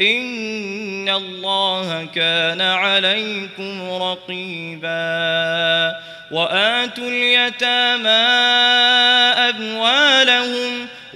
إن الله كان عليكم رقيبا وآتوا اليتامى أموالهم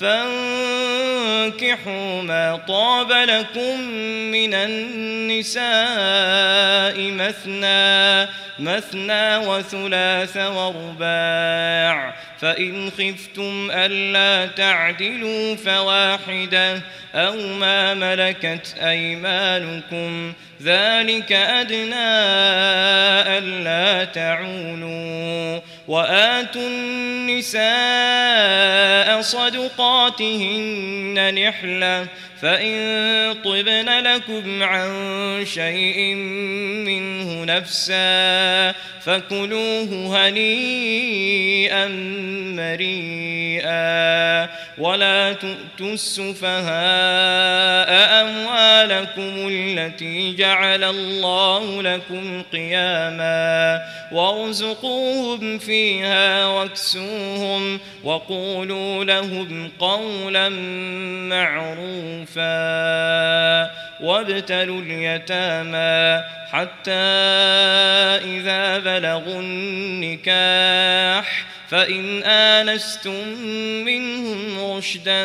فانكحوا ما طاب لكم من النساء مثنى مثنى وثلاث ورباع. فإن خفتم ألا تعدلوا فواحدة أو ما ملكت أيمانكم. ذلك أدنى ألا تعولوا. وآتوا النساء صدقاتهن نحلة فإن طبن لكم عن شيء منه نفسا فكلوه هنيئا مريئا ولا تؤتوا السفهاء أموالكم التي جعل الله لكم قياما وارزقوهم فيها واكسوهم وقولوا لهم قولا معروفا وابتلوا اليتامى حتى إذا بلغوا النكاح فإن آنستم منهم رشدا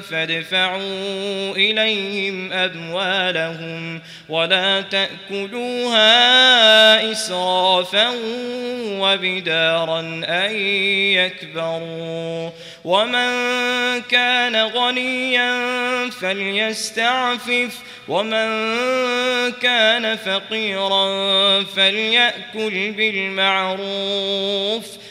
فادفعوا إليهم أموالهم ولا تأكلوها إسرافا وبدارا أن يكبروا ومن كان غنيا فليستعفف ومن كان فقيرا فليأكل بالمعروف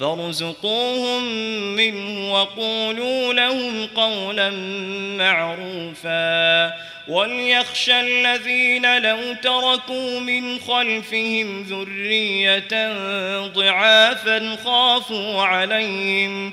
فارزقوهم منه وقولوا لهم قولا معروفا. وليخشى الذين لو تركوا من خلفهم ذرية ضعافا خافوا عليهم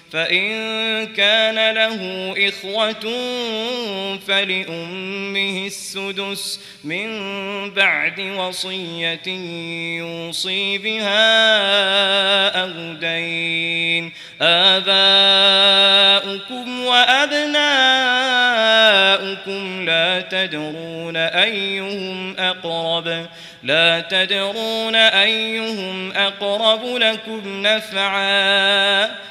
فإن كان له إخوة فلأمه السدس من بعد وصية يوصي بها أو دين. آباؤكم وأبناؤكم لا تدرون أيهم أقرب. لا تدرون أيهم أقرب لكم نفعا.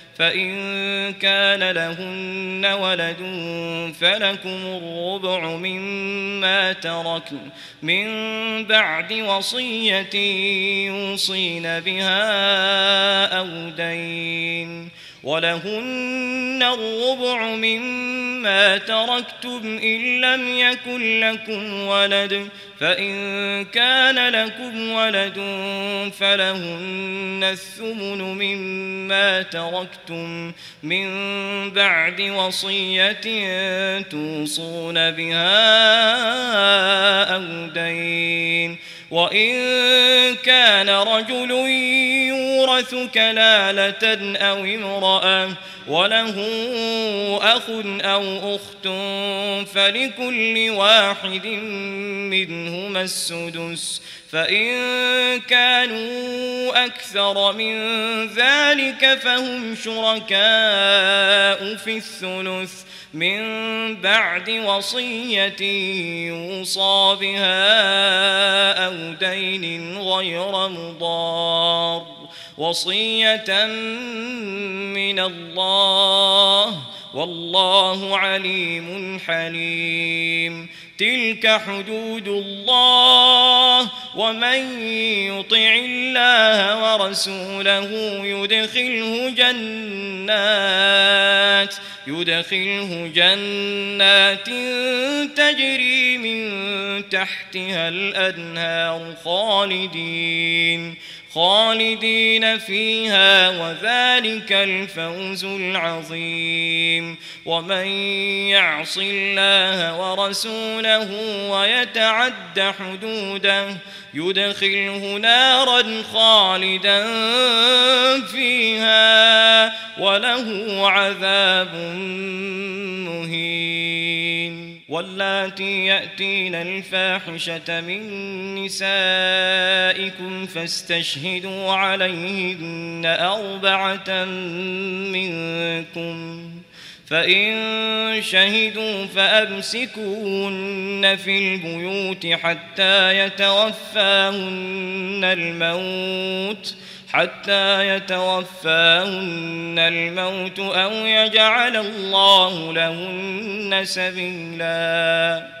فإن كان لهن ولد فلكم الربع مما تركن من بعد وصية يوصين بها أو دين ولهن الربع مما تركتم إن لم يكن لكم ولد فإن كان لكم ولد فلهن الثمن مما تركتم من بعد وصية توصون بها أو دين. وإن كان رجل يورث كلالة أو امرأة وله أخ أو أخت فلكل واحد منهما السدس فإن كانوا أكثر من ذلك فهم شركاء في الثلث. من بعد وصية يوصى بها أو دين غير مضار. وصية من الله والله عليم حليم. تلك حدود الله ومن يطع الله ورسوله يدخله جنات يدخله جنات تجري من تحتها الأنهار خالدين. خالدين فيها وذلك الفوز العظيم. ومن يعص الله ورسوله ويتعد حدوده يدخله نارا خالدا فيها وله عذاب مهين. واللاتي يأتين الفاحشة من نسائكم فاستشهدوا عليهن أربعة منكم فإن شهدوا فأمسكوهن في البيوت حتى يتوفاهن الموت حتى يتوفاهن الموت أو يجعل الله لهن سبيلا.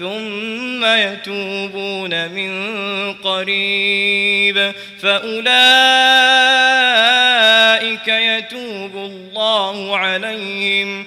ثم يتوبون من قريب فأولئك يتوب الله عليهم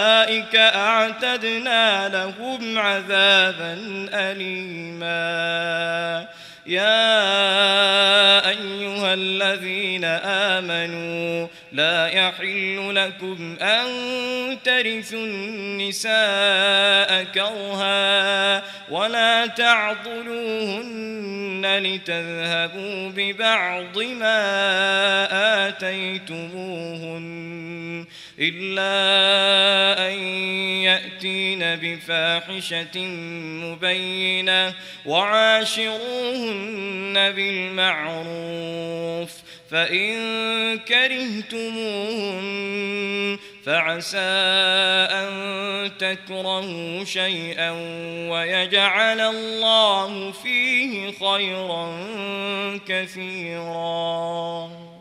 أعتدنا لهم عذابا أليما يا أيها الذين آمنوا لا يحل لكم أن ترثوا النساء كرها ولا تعضلوهن لتذهبوا ببعض ما آتيتموهن إلا أن يأتين بفاحشة مبينة وعاشروهن بالمعروف فإن كرهتموهن فعسى أن تكرهوا شيئا ويجعل الله فيه خيرا كثيرا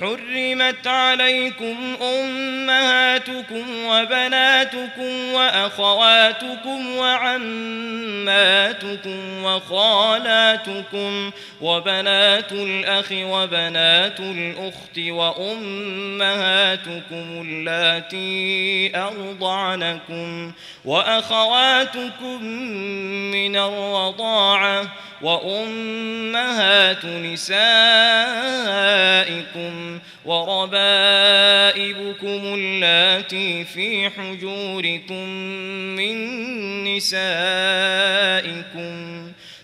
حرمت عليكم أمهاتكم وبناتكم وأخواتكم وعماتكم وخالاتكم وبنات الأخ وبنات الأخت وأمهاتكم اللاتي أرضعنكم وأخواتكم من الرضاعة وأمهات نسائكم وربائبكم اللاتي في حجوركم من نسائكم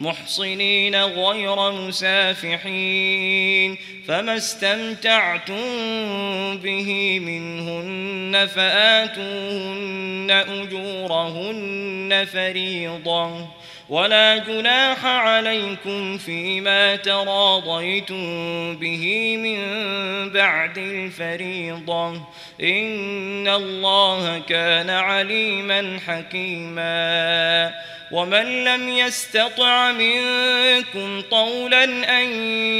محصنين غير مسافحين فما استمتعتم به منهن فآتوهن أجورهن فريضة ولا جناح عليكم فيما تراضيتم به من بعد الفريضة. إن الله كان عليما حكيما. ومن لم يستطع منكم طولا أن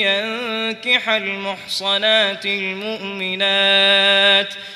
ينكح المحصنات المؤمنات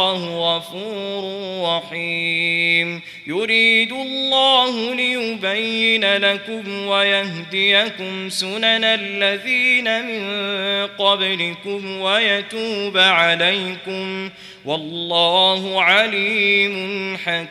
والله غفور رحيم. يريد الله ليبين لكم ويهديكم سنن الذين من قبلكم ويتوب عليكم. والله عليم حكيم.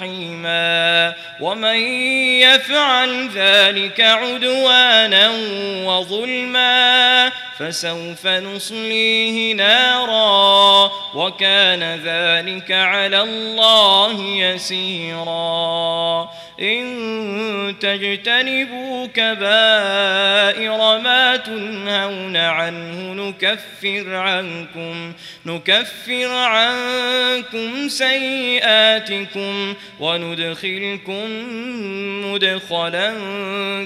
ومن يفعل ذلك عدوانا وظلما فسوف نصليه نارا وكان ذلك على الله يسيرا. إن تجتنبوا كبائر ما تنهون عنه نكفر عنكم نكفر عنكم سيئاتكم وندخلكم مدخلا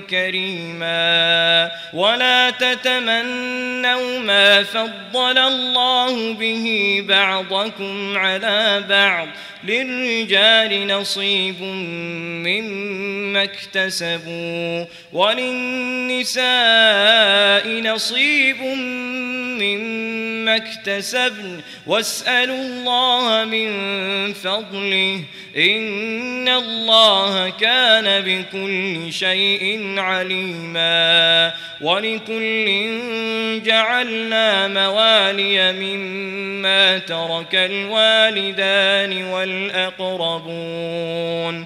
كريما. ولا تتمنوا ما فضل الله به بعضكم على بعض. للرجال نصيب مما اكتسبوا وللنساء نصيب مما اكتسبن. واسألوا الله من فضله. إن الله كان بكل شيء عليما. ولكل جعلنا موالي مما ترك الوالدان والأقربون.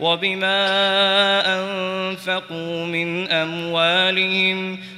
وبما أنفقوا من أموالهم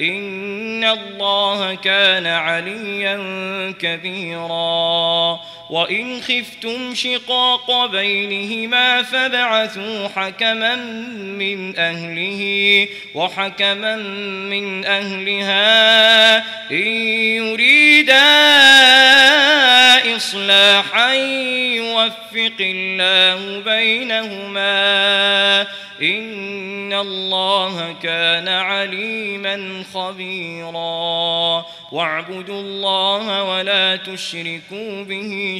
إن الله كان عليا كبيرا وإن خفتم شقاق بينهما فبعثوا حكما من أهله وحكما من أهلها إن يريدا إصلاحا يوفق الله بينهما إن الله كان عليما خبيرا واعبدوا الله ولا تشركوا به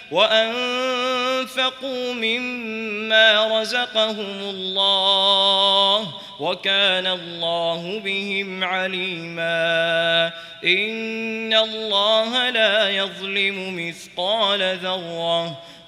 وأنفقوا مما رزقهم الله وكان الله بهم عليما. إن الله لا يظلم مثقال ذرة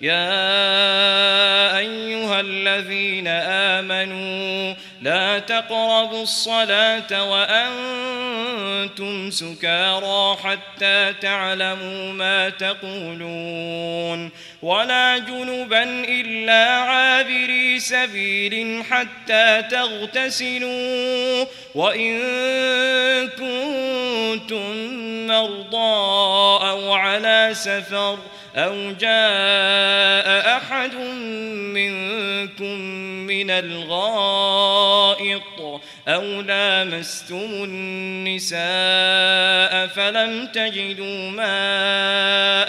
يا أيها الذين آمنوا لا تقربوا الصلاة وأنتم سكارى حتى تعلموا ما تقولون ولا جنبا إلا عابري سبيل حتى تغتسلوا وإن كنتم مرضى أو على سفر أو جاء أحد منكم من الغائط أو لامستم النساء فلم تجدوا ماءً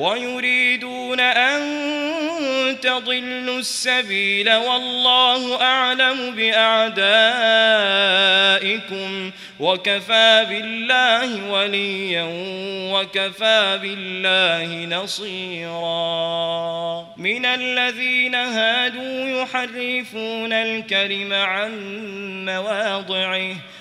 ويريدون أن تضلوا السبيل والله أعلم بأعدائكم وكفى بالله وليا وكفى بالله نصيرا. من الذين هادوا يحرفون الكلم عن مواضعه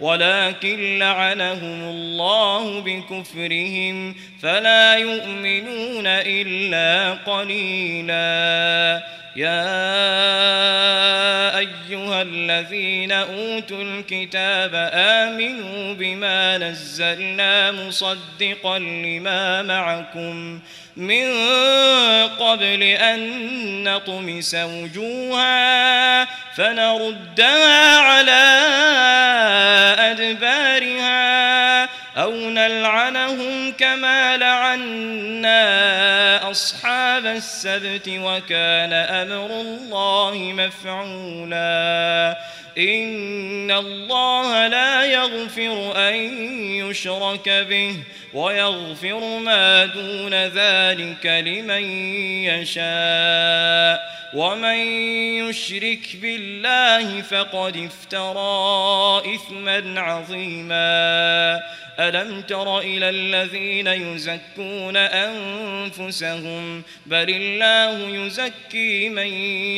ولكن لعنهم الله بكفرهم فلا يؤمنون إلا قليلا. يا أيها الذين أوتوا الكتاب آمنوا بما نزلنا مصدقا لما معكم من قبل أن نطمس وجوها فنردها على أدبارها أو نلعنهم كما لعنا أصحاب السبت وكان أمر الله مفعولا. إن الله لا يغفر أن يشرك به. ويغفر ما دون ذلك لمن يشاء. ومن يشرك بالله فقد افترى إثما عظيما. ألم تر إلى الذين يزكون أنفسهم؟ بل الله يزكي من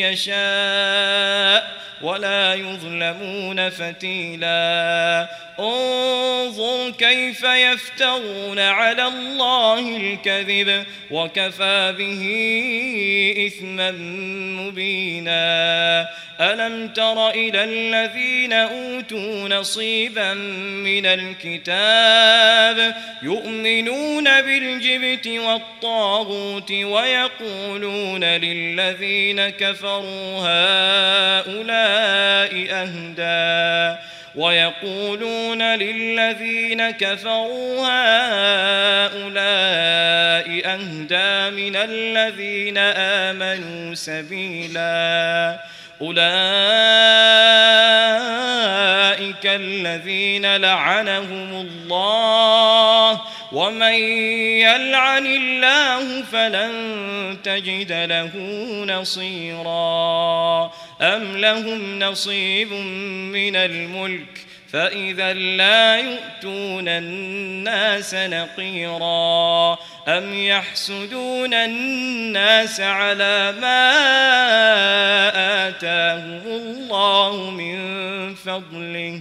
يشاء. ولا يظلمون فتيلا. انظر كيف يفترون على الله الكذب وكفى به إثما مبينا. ألم تر إلى الذين أوتوا نصيبا من الكتاب يؤمنون بالجبت والطاغوت ويقولون للذين كفروا هؤلاء أهدى ويقولون للذين كفروا هؤلاء أهدى من الذين آمنوا سبيلا أولئك الذين لعنهم الله ومن يلعن الله فلن تجد له نصيرا. أم لهم نصيب من الملك؟ فإذا لا يؤتون الناس نقيرا أم يحسدون الناس على ما آتاهم الله من فضله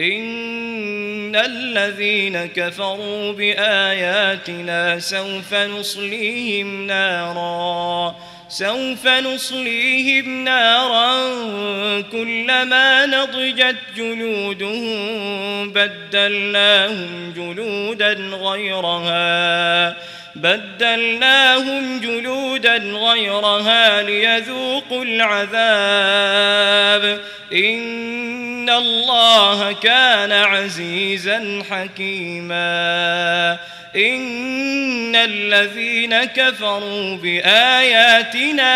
إن الذين كفروا بآياتنا سوف نصليهم نارا سوف نصليهم نارا كلما نضجت جلودهم بدلناهم جلودا غيرها بدلناهم جلودا غيرها ليذوقوا العذاب إن الله كان عزيزا حكيما. إن الذين كفروا بآياتنا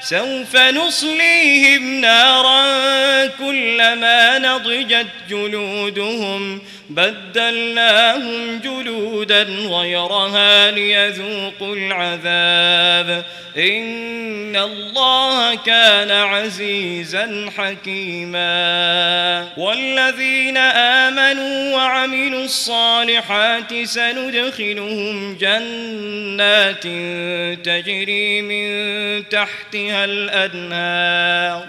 سوف نصليهم نارا كلما نضجت جلودهم بدلناهم جلودا غيرها ليذوقوا العذاب. إن الله كان عزيزا حكيما. والذين آمنوا وعملوا الصالحات سندخلهم جنات تجري من تحتها الأنهار.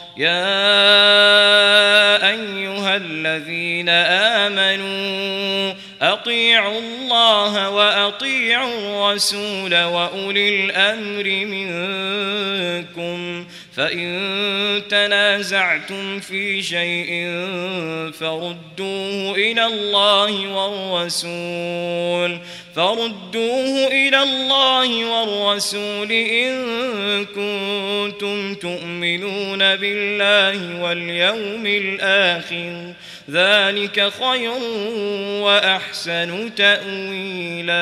يا أيها الذين آمنوا أطيعوا الله وأطيعوا الرسول وأولي الأمر منكم فإن تنازعتم في شيء فردوه إلى الله والرسول فردوه إلى الله والرسول إن كنتم تؤمنون بالله واليوم الآخر. ذلك خير وأحسن تأويلا.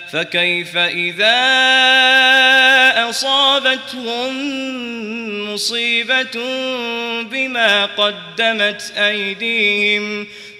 فكيف إذا أصابتهم مصيبة بما قدمت أيديهم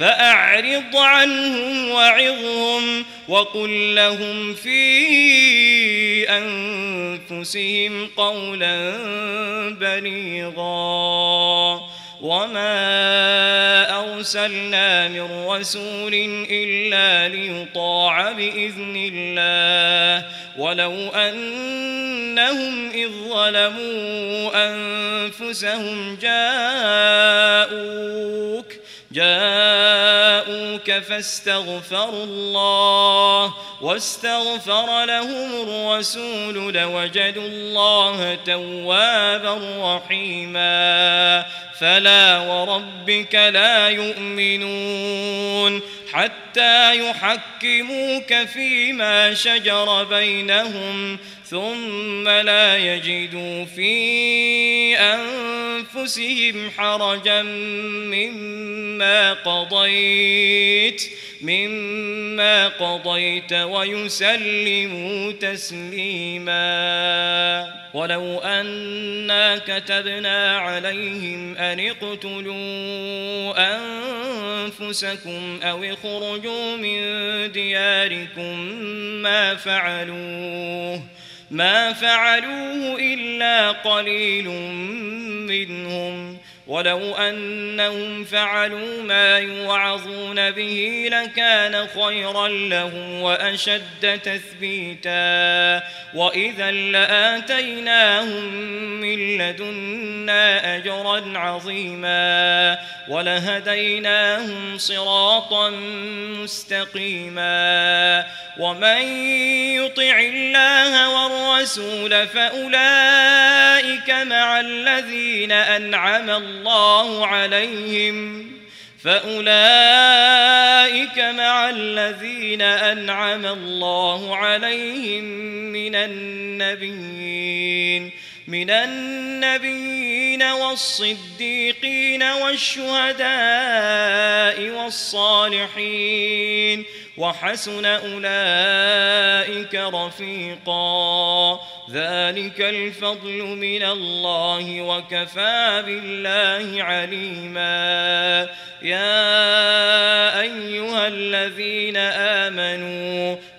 فأعرض عنهم وعظهم وقل لهم في أنفسهم قولا بليغا. وما أرسلنا من رسول إلا ليطاع بإذن الله. ولو أنهم إذ ظلموا أنفسهم جاءوك جاءوك فاستغفروا الله واستغفر لهم الرسول لوجدوا الله توابا رحيما فلا وربك لا يؤمنون حتى يحكموك فيما شجر بينهم ثم لا يجدوا في أنفسهم حرجا مما قضيت مما قضيت ويسلموا تسليما. ولو أنا كتبنا عليهم أن اقتلوا أنفسكم أو اخرجوا من دياركم ما فعلوه. ما فعلوه إلا قليل منهم. ولو أنهم فعلوا ما يوعظون به لكان خيرا لهم وأشد تثبيتا. وإذا لآتيناهم من لدنا أجرا عظيما. ولهديناهم صراطا مستقيما. ومن يطع الله والرسول فأولئك مع الذين أنعم الله عليهم فأولئك مع الذين أنعم الله عليهم من النبيين من النبيين والصديقين والشهداء والصالحين وحسن أولئك رفيقا. ذلك الفضل من الله وكفى بالله عليما. يا أيها الذين آمنوا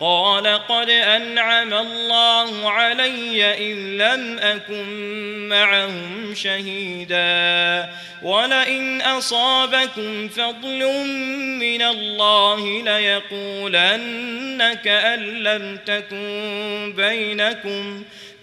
قال قد أنعم الله علي إذ لم أكن معهم شهيدا ولئن أصابكم فضل من الله ليقولن كأن لم تكن بينكم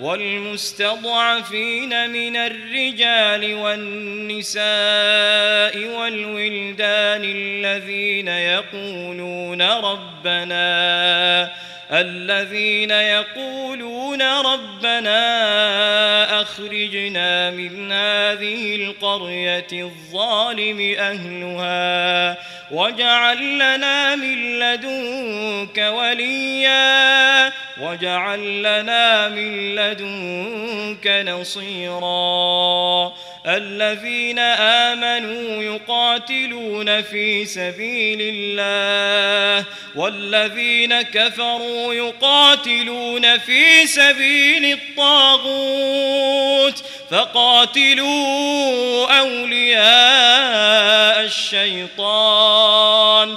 والمستضعفين من الرجال والنساء والولدان الذين يقولون ربنا الذين يقولون ربنا أخرجنا من هذه القرية الظالم أهلها واجعل لنا من لدنك وليا. واجعل لنا من لدنك نصيرا الذين آمنوا يقاتلون في سبيل الله والذين كفروا يقاتلون في سبيل الطاغوت فقاتلوا أولياء الشيطان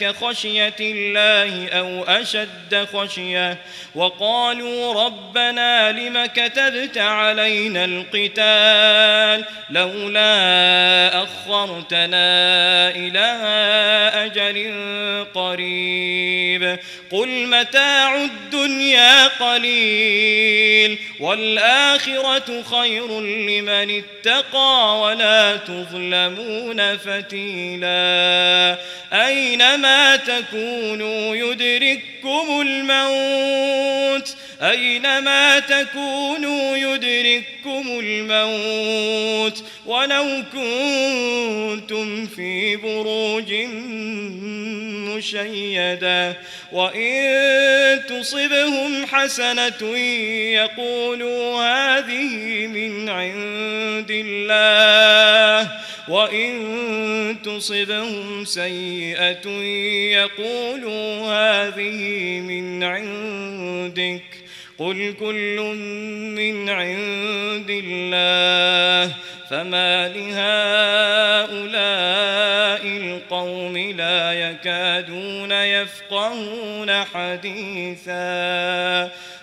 كخشية الله أو أشد خشية وقالوا ربنا لم كتبت علينا القتال لولا أخرتنا إلى أجل قريب قل متاع الدنيا قليل والآخرة خير لمن اتقى ولا تظلمون فتيلا أينما تكونوا يدرككم الموت؟ أينما تكونوا يدرككم الموت؟ ولو كنتم في بروج مشيدة وإن تصبهم حسنة يقولوا هذه من عند الله وإن تصبهم سيئة يقولوا هذه من عندك قل كل من عند الله فما لهؤلاء القوم لا يكادون يفقهون حديثا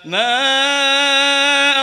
ما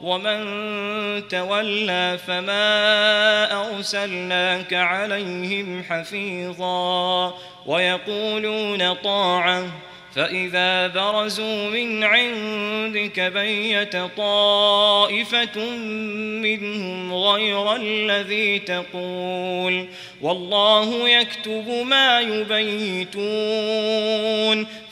ومن تولى فما أرسلناك عليهم حفيظا ويقولون طاعة فإذا برزوا من عندك بيت طائفة منهم غير الذي تقول والله يكتب ما يبيتون.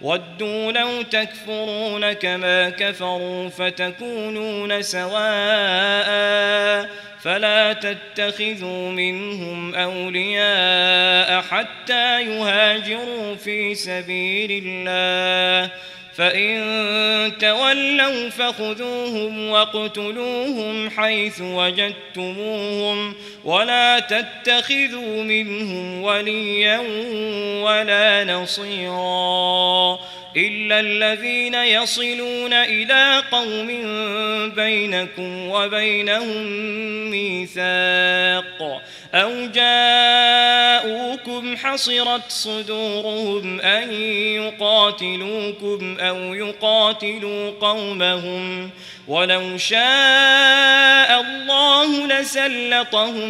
ودوا لو تكفرون كما كفروا فتكونون سواء فلا تتخذوا منهم أولياء حتى يهاجروا في سبيل الله. فإن تولوا فخذوهم واقتلوهم حيث وجدتموهم ولا تتخذوا منهم وليا ولا نصيرا إلا الذين يصلون إلى قوم بينكم وبينهم ميثاق أو جاءوكم حصرت صدورهم أن يقاتلوكم أو يقاتلوا قومهم ولو شاء الله لسلطهم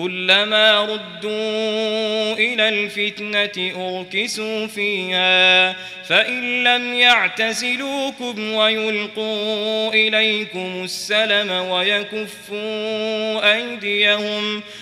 كلما ردوا إلى الفتنة أركسوا فيها فإن لم يعتزلوكم ويلقوا إليكم السلم ويكفوا أيديهم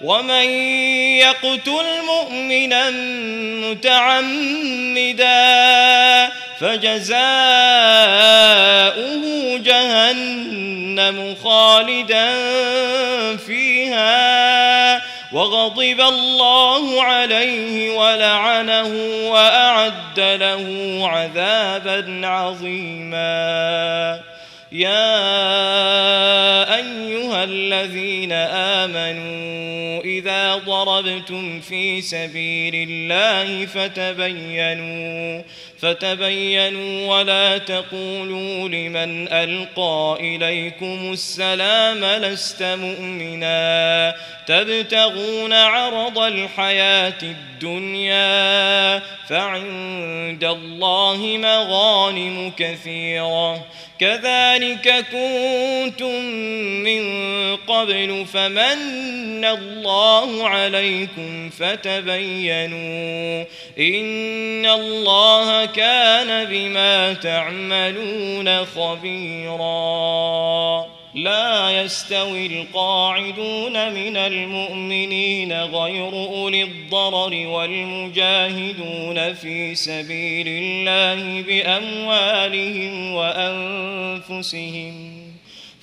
ومن يقتل مؤمنا متعمدا فجزاؤه جهنم خالدا فيها وغضب الله عليه ولعنه وأعد له عذابا عظيما. يا أيها الذين آمنوا إذا ضربتم في سبيل الله فتبينوا فتبينوا ولا تقولوا لمن ألقى إليكم السلام لست مؤمنا. تبتغون عرض الحياة الدنيا فعند الله مغانم كثيرة. كذلك كنتم من قبل فمن الله عليكم فتبينوا. إن الله كان بما تعملون خبيراً. لا يستوي القاعدون من المؤمنين غير أولي الضرر والمجاهدون في سبيل الله بأموالهم وأنفسهم.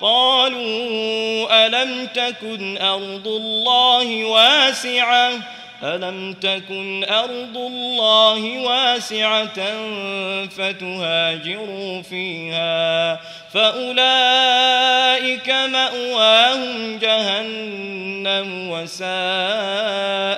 قالوا ألم تكن أرض الله واسعة؟ ألم تكن أرض الله واسعة فتهاجروا فيها؟ فأولئك مأواهم جهنم وساءت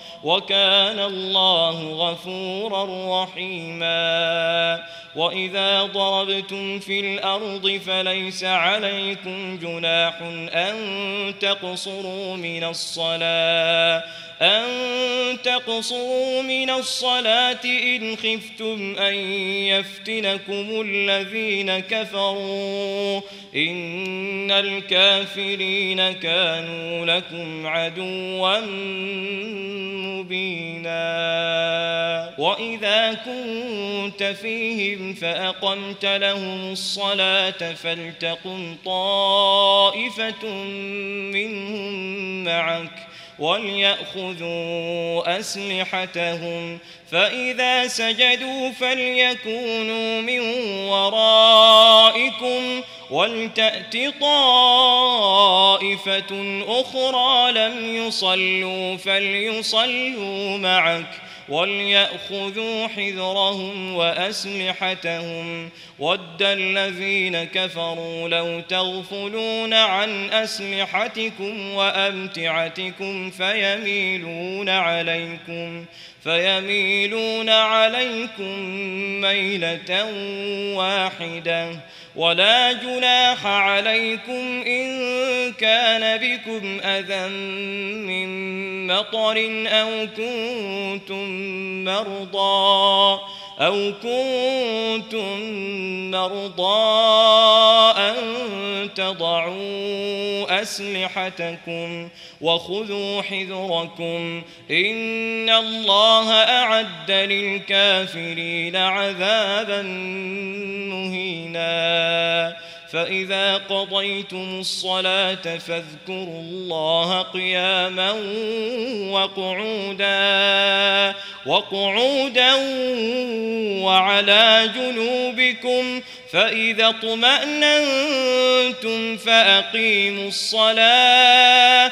وكان الله غفورا رحيما. وإذا ضربتم في الأرض فليس عليكم جناح أن تقصروا من الصلاة. أن تقصروا من الصلاة إن خفتم أن يفتنكم الذين كفروا إن الكافرين كانوا لكم عدوا مبينا وإذا كنت فيهم فأقمت لهم الصلاة فلتقم طائفة منهم معك وليأخذوا أسلحتهم فإذا سجدوا فليكونوا من ورائكم ولتأت طائفة أخرى لم يصلوا فليصلوا معك. وليأخذوا حذرهم وأسلحتهم. ود الذين كفروا لو تغفلون عن أسلحتكم وأمتعتكم فيميلون عليكم فيميلون عليكم ميلة واحدة. ولا جناح عليكم إن كان بكم أذى من مطر أو كنتم مرضى أو كنتم مرضى أن تضعوا أسلحتكم وخذوا حذركم إن الله أعد للكافرين عذابا مهينا فإذا قضيتم الصلاة فاذكروا الله قياما وقعودا وقعودا وعلى جنوبكم فإذا اطمأننتم فأقيموا الصلاة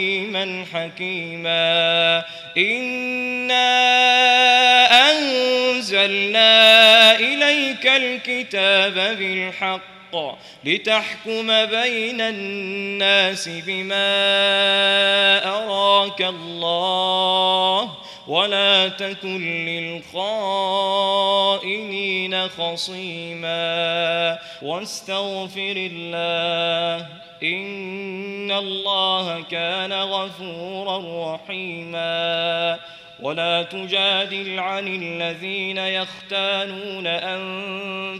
عليما حكيما. إنا أنزلنا إليك الكتاب بالحق. لتحكم بين الناس بما أراك الله ولا تكن للخائنين خصيما واستغفر الله إن الله كان غفورا رحيما ولا تجادل عن الذين يختانون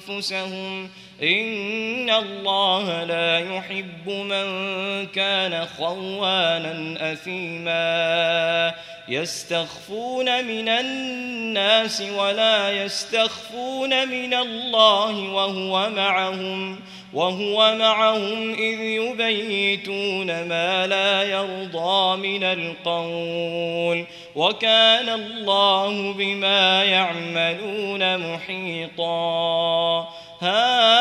أنفسهم إن الله لا يحب من كان خوانا أثيما يستخفون من الناس ولا يستخفون من الله وهو معهم وهو معهم إذ يبيتون ما لا يرضى من القول وكان الله بما يعملون محيطا ها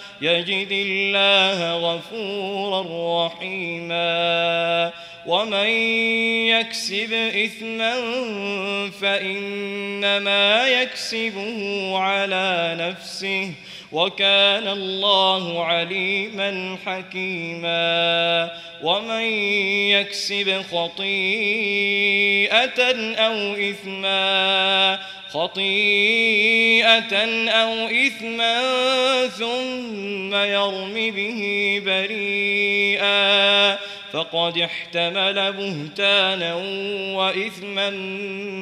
يجد الله غفورا رحيما ومن يكسب إثما فإنما يكسبه على نفسه وكان الله عليما حكيما ومن يكسب خطيئة أو إثما خطيئة أو إثما ثم يرم به بريئا فقد احتمل بهتانا وإثما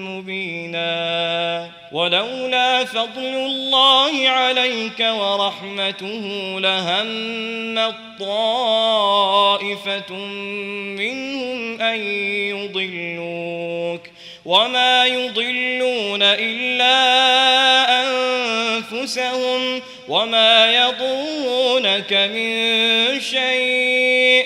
مبينا ولولا فضل الله عليك ورحمته لهم طائفة منهم أن يضلوك وما يضلون إلا أنفسهم وما يضرونك من شيء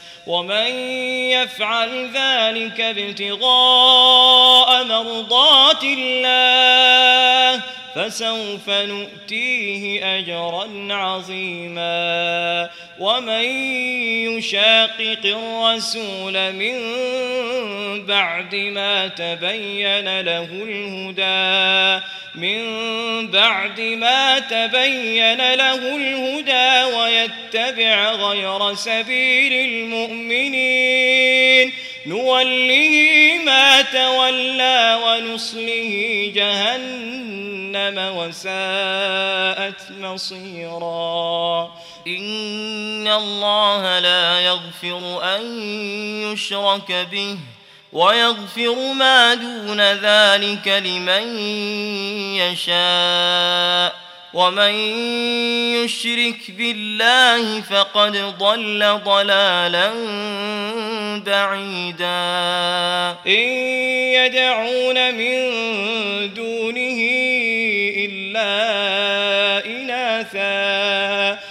ومن يفعل ذلك ابتغاء مرضات الله فسوف نؤتيه أجرا عظيما ومن يشاقق الرسول من بعد ما تبين له الهدى من بعد ما تبين له الهدى ويتبع غير سبيل المؤمنين. نوله ما تولى ونصله جهنم وساءت مصيرا. إن الله لا يغفر أن يشرك به. ويغفر ما دون ذلك لمن يشاء. ومن يشرك بالله فقد ضل ضلالا بعيدا. إن يدعون من دونه إلا إناثا.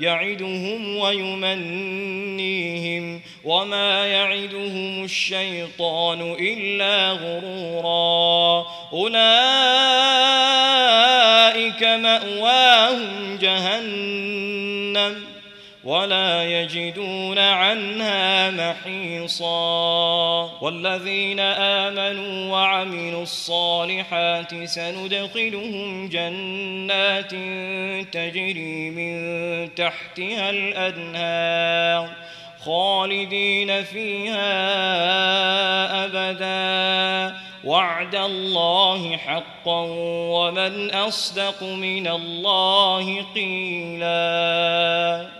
يعدهم ويمنيهم وما يعدهم الشيطان إلا غرورا. أولئك مأواهم جهنم. ولا يجدون عنها محيصا. والذين آمنوا وعملوا الصالحات سندخلهم جنات تجري من تحتها الأنهار خالدين فيها أبدا. وعد الله حقا ومن أصدق من الله قيلاً.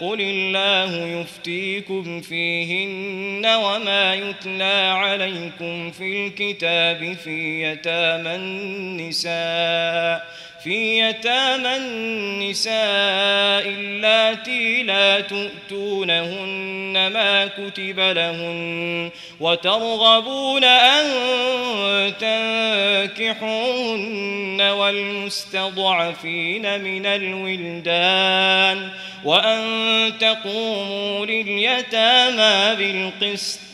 قل الله يفتيكم فيهن وما يتلى عليكم في الكتاب في يتامى النساء في يتامى النساء اللاتي لا تؤتونهن ما كتب لهن وترغبون أن تنكحوهن والمستضعفين من الولدان وأن تقوموا لليتامى بالقسط.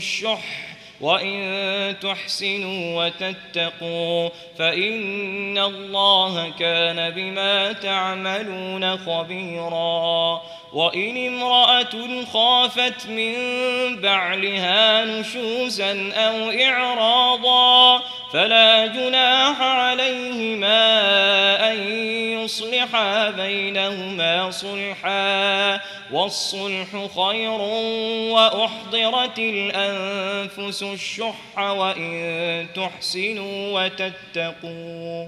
الشح وإن تحسنوا وتتقوا فإن الله كان بما تعملون خبيرا وإن امرأة خافت من بعلها نشوزا أو إعراضا فلا جناح عليهما أن يصلحا بينهما صلحا والصلح خير وأحضرت الأنفس الشح وإن تحسنوا وتتقوا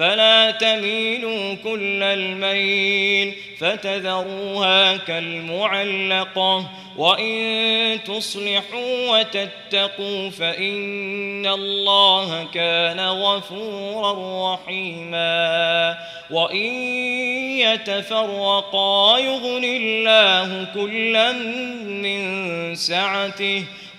فلا تميلوا كل الميل فتذروها كالمعلقة وإن تصلحوا وتتقوا فإن الله كان غفورا رحيما وإن يتفرقا يغن الله كلا من سعته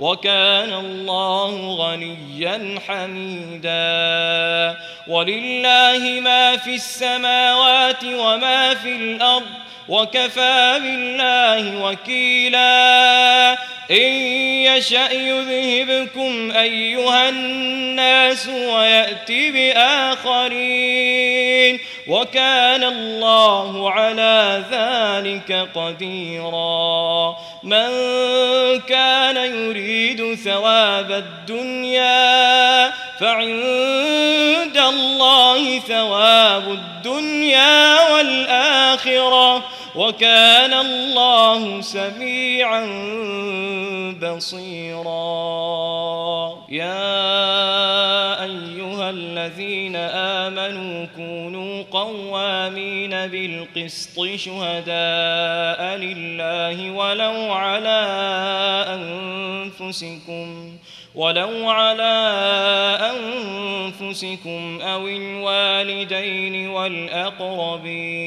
وكان الله غنيا حميدا. ولله ما في السماوات وما في الأرض وكفى بالله وكيلا. إن يشأ يذهبكم أيها الناس ويأتي بآخرين وكان الله على ذلك قديرا من كان يريد ثواب الدنيا فعند الله ثواب الدنيا والآخرة وكان الله سميعا بصيرا. يا أيها الذين آمنوا كونوا قوامين بالقسط شهداء لله ولو على أنفسكم ولو على أنفسكم أو الوالدين والأقربين.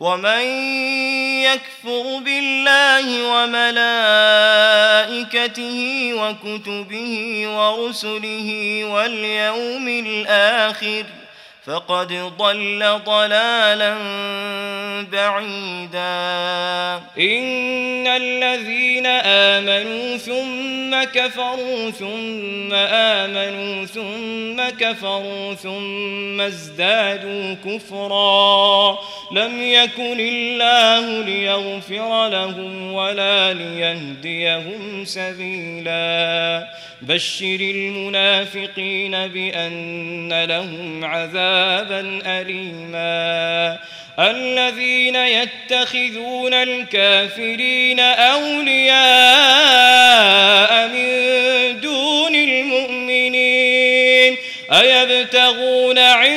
ومن يكفر بالله وملائكته وكتبه ورسله واليوم الآخر فقد ضل ضلالا بعيدا. إن الذين آمنوا ثم كفروا ثم آمنوا ثم كفروا ثم ازدادوا كفرا. لم يكن الله ليغفر لهم ولا ليهديهم سبيلا. بشر المنافقين بأن لهم عذابا أليما. الذين يتخذون الكافرين أولياء من دون المؤمنين أيبتغون عندهم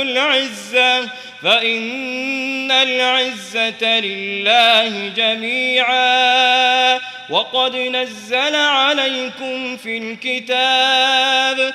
العزة؟ فإن العزة لله جميعا. وقد نزل عليكم في الكتاب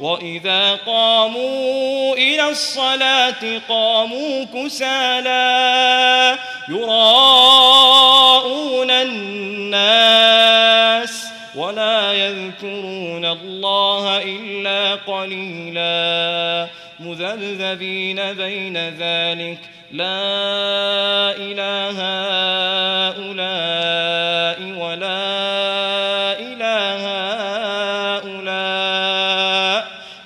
وإذا قاموا إلى الصلاة قاموا كسالا يراءون الناس ولا يذكرون الله إلا قليلا مذبذبين بين ذلك لا إله هؤلاء ولا إله هؤلاء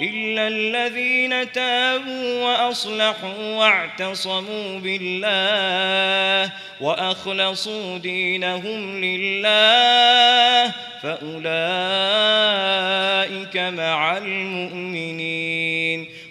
إلا الذين تابوا وأصلحوا واعتصموا بالله وأخلصوا دينهم لله فأولئك مع المؤمنين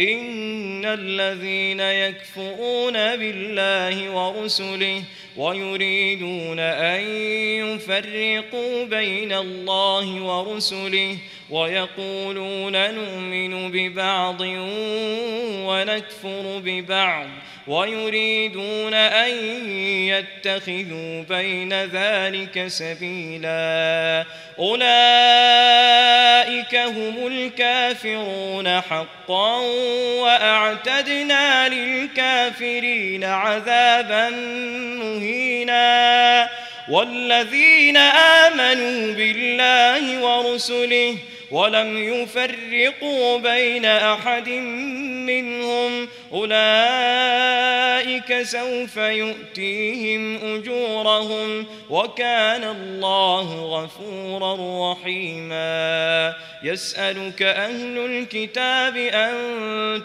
إن الذين يكفرون بالله ورسله ويريدون أن يفرقوا بين الله ورسله ويقولون نؤمن ببعض ونكفر ببعض ويريدون أن يتخذوا بين ذلك سبيلا أولئك هم الكافرون حقا وأعتدنا للكافرين عذابا مهينا والذين آمنوا بالله ورسله ولم يفرقوا بين أحد منهم أولئك سوف يؤتيهم أجورهم وكان الله غفورا رحيما. يسألك أهل الكتاب أن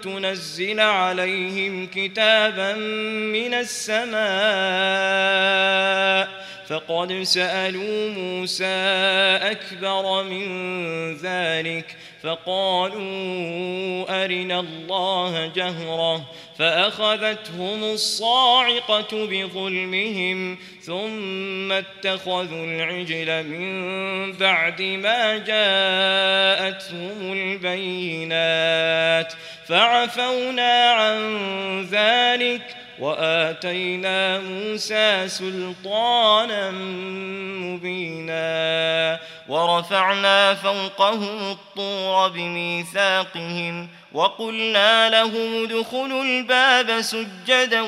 تنزل عليهم كتابا من السماء. فقد سألوا موسى أكبر من ذلك فقالوا أرنا الله فأخذتهم الصاعقة بظلمهم ثم اتخذوا العجل من بعد ما جاءتهم البينات فعفونا عن ذلك وآتينا موسى سلطانا مبينا ورفعنا فوقهم الطور بميثاقهم وقلنا لهم ادخلوا الباب سجدا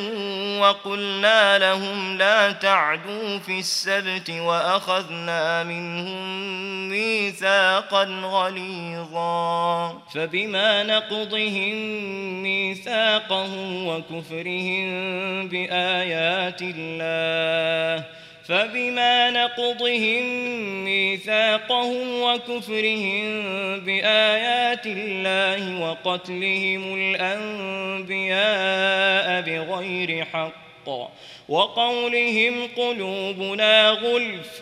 وقلنا لهم لا تعدوا في السبت وأخذنا منهم ميثاقا غليظا. فبما نقضهم ميثاقهم وكفرهم بآيات الله فبما نقضهم ميثاقهم وكفرهم بآيات الله وقتلهم الأنبياء بغير حق وقولهم قلوبنا غلف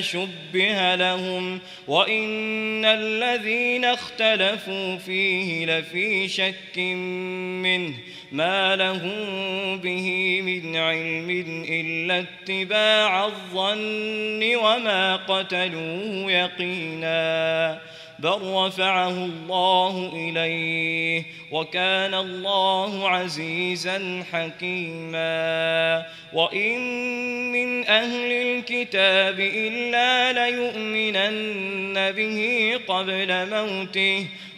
شبه لهم وإن الذين اختلفوا فيه لفي شك منه ما لهم به من علم إلا اتباع الظن وما قتلوه يقينا بل رفعه الله إليه وكان الله عزيزا حكيما وإن من أهل الكتاب إلا ليؤمنن به قبل موته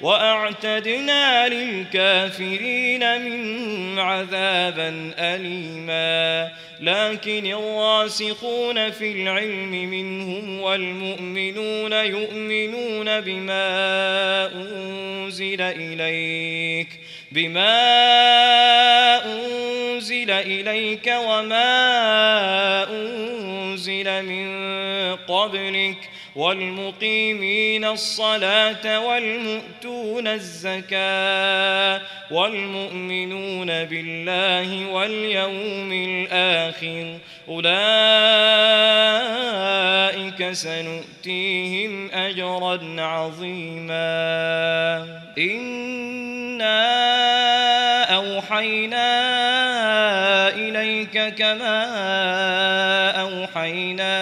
وأعتدنا للكافرين من عذابا أليما. لكن الراسخون في العلم منهم والمؤمنون يؤمنون بما أنزل إليك بما أنزل إليك وما أنزل من قبلك. والمقيمين الصلاة والمؤتون الزكاة والمؤمنون بالله واليوم الآخر أولئك سنؤتيهم أجرا عظيما. إنا أوحينا إليك كما أوحينا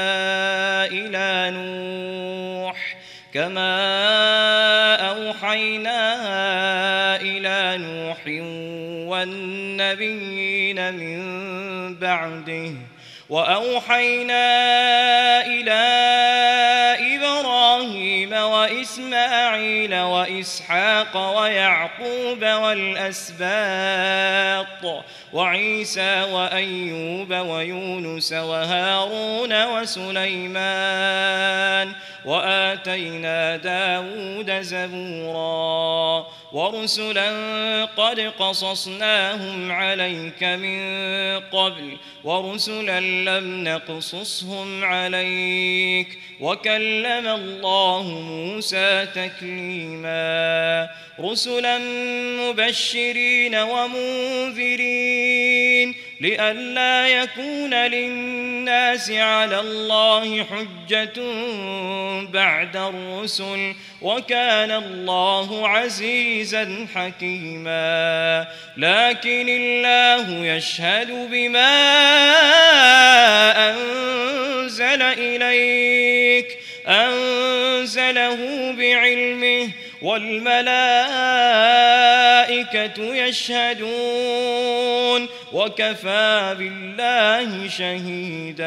إلى نوح كما أوحينا إلى نوح والنبيين من بعده. وأوحينا إلى إبراهيم وإسماعيل وإسحاق ويعقوب والأسباط وعيسى وأيوب ويونس وهارون وسليمان وآتينا داود زبورا ورسلا قد قصصناهم عليك من قبل ورسلا لم نقصصهم عليك وكلم الله موسى تكليما رسلا مبشرين ومنذرين لئلا يكون للناس على الله حجة بعد الرسل وكان الله عزيزا حكيما. لكن الله يشهد بما أنزل إليك أنزله بعلمه والملائكة يشهدون وكفى بالله شهيدا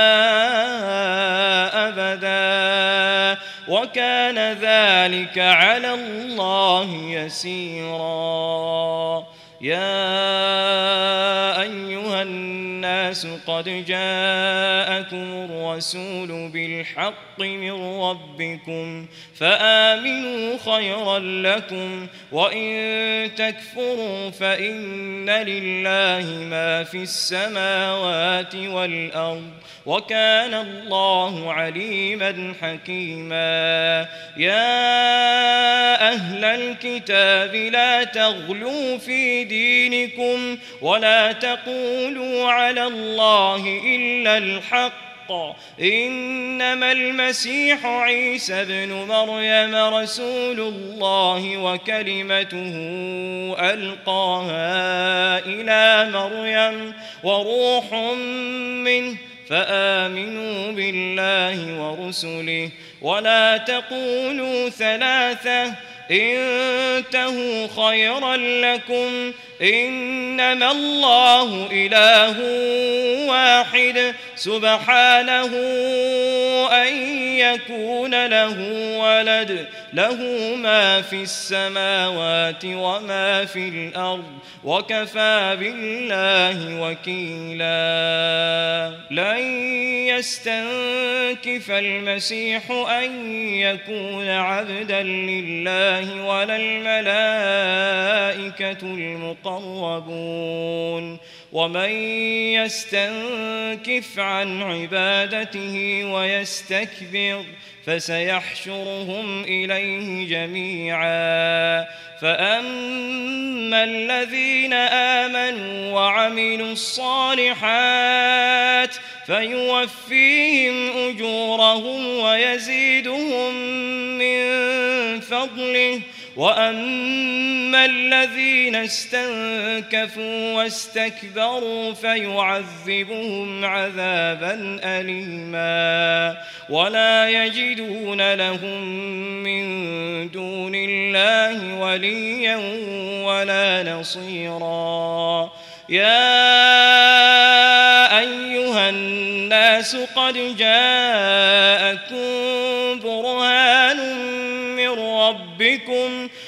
أبدا. وكان ذلك على الله يسيرا. يا أيها الناس قد جاءكم الرسول بالحق من ربكم فآمنوا خيرا لكم وإن تكفروا فإن لله ما في السماوات والأرض وكان الله عليما حكيما يا أهل الكتاب لا تغلوا في دينكم ولا تقولوا على الله إلا الحق. إنما المسيح عيسى ابن مريم رسول الله وكلمته ألقاها إلى مريم وروح منه فآمنوا بالله ورسله. ولا تقولوا ثلاثة انتهوا خيرا لكم إنما الله إله واحد سبحانه أن يكون له ولد له ما في السماوات وما في الأرض وكفى بالله وكيلا. لن يستنكف المسيح أن يكون عبدا لله ولا الملائكة المقربون ومن يستنكف عن عبادته ويستكبر فسيحشرهم إليه جميعا. فأما الذين آمنوا وعملوا الصالحات فيوفيهم أجورهم ويزيدهم من فضله. وأما الذين استنكفوا واستكبروا فيعذبهم عذابا أليما ولا يجدون لهم من دون الله وليا ولا نصيرا يا أيها الناس قد جاءكم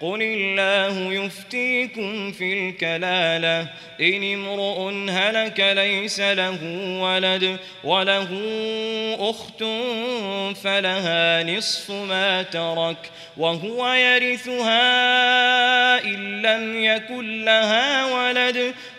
قل الله يفتيكم في الكلالة إن امرؤ هلك ليس له ولد وله أخت فلها نصف ما ترك وهو يرثها إن لم يكن لها ولد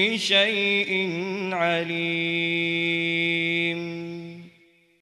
بكل شيء عليم.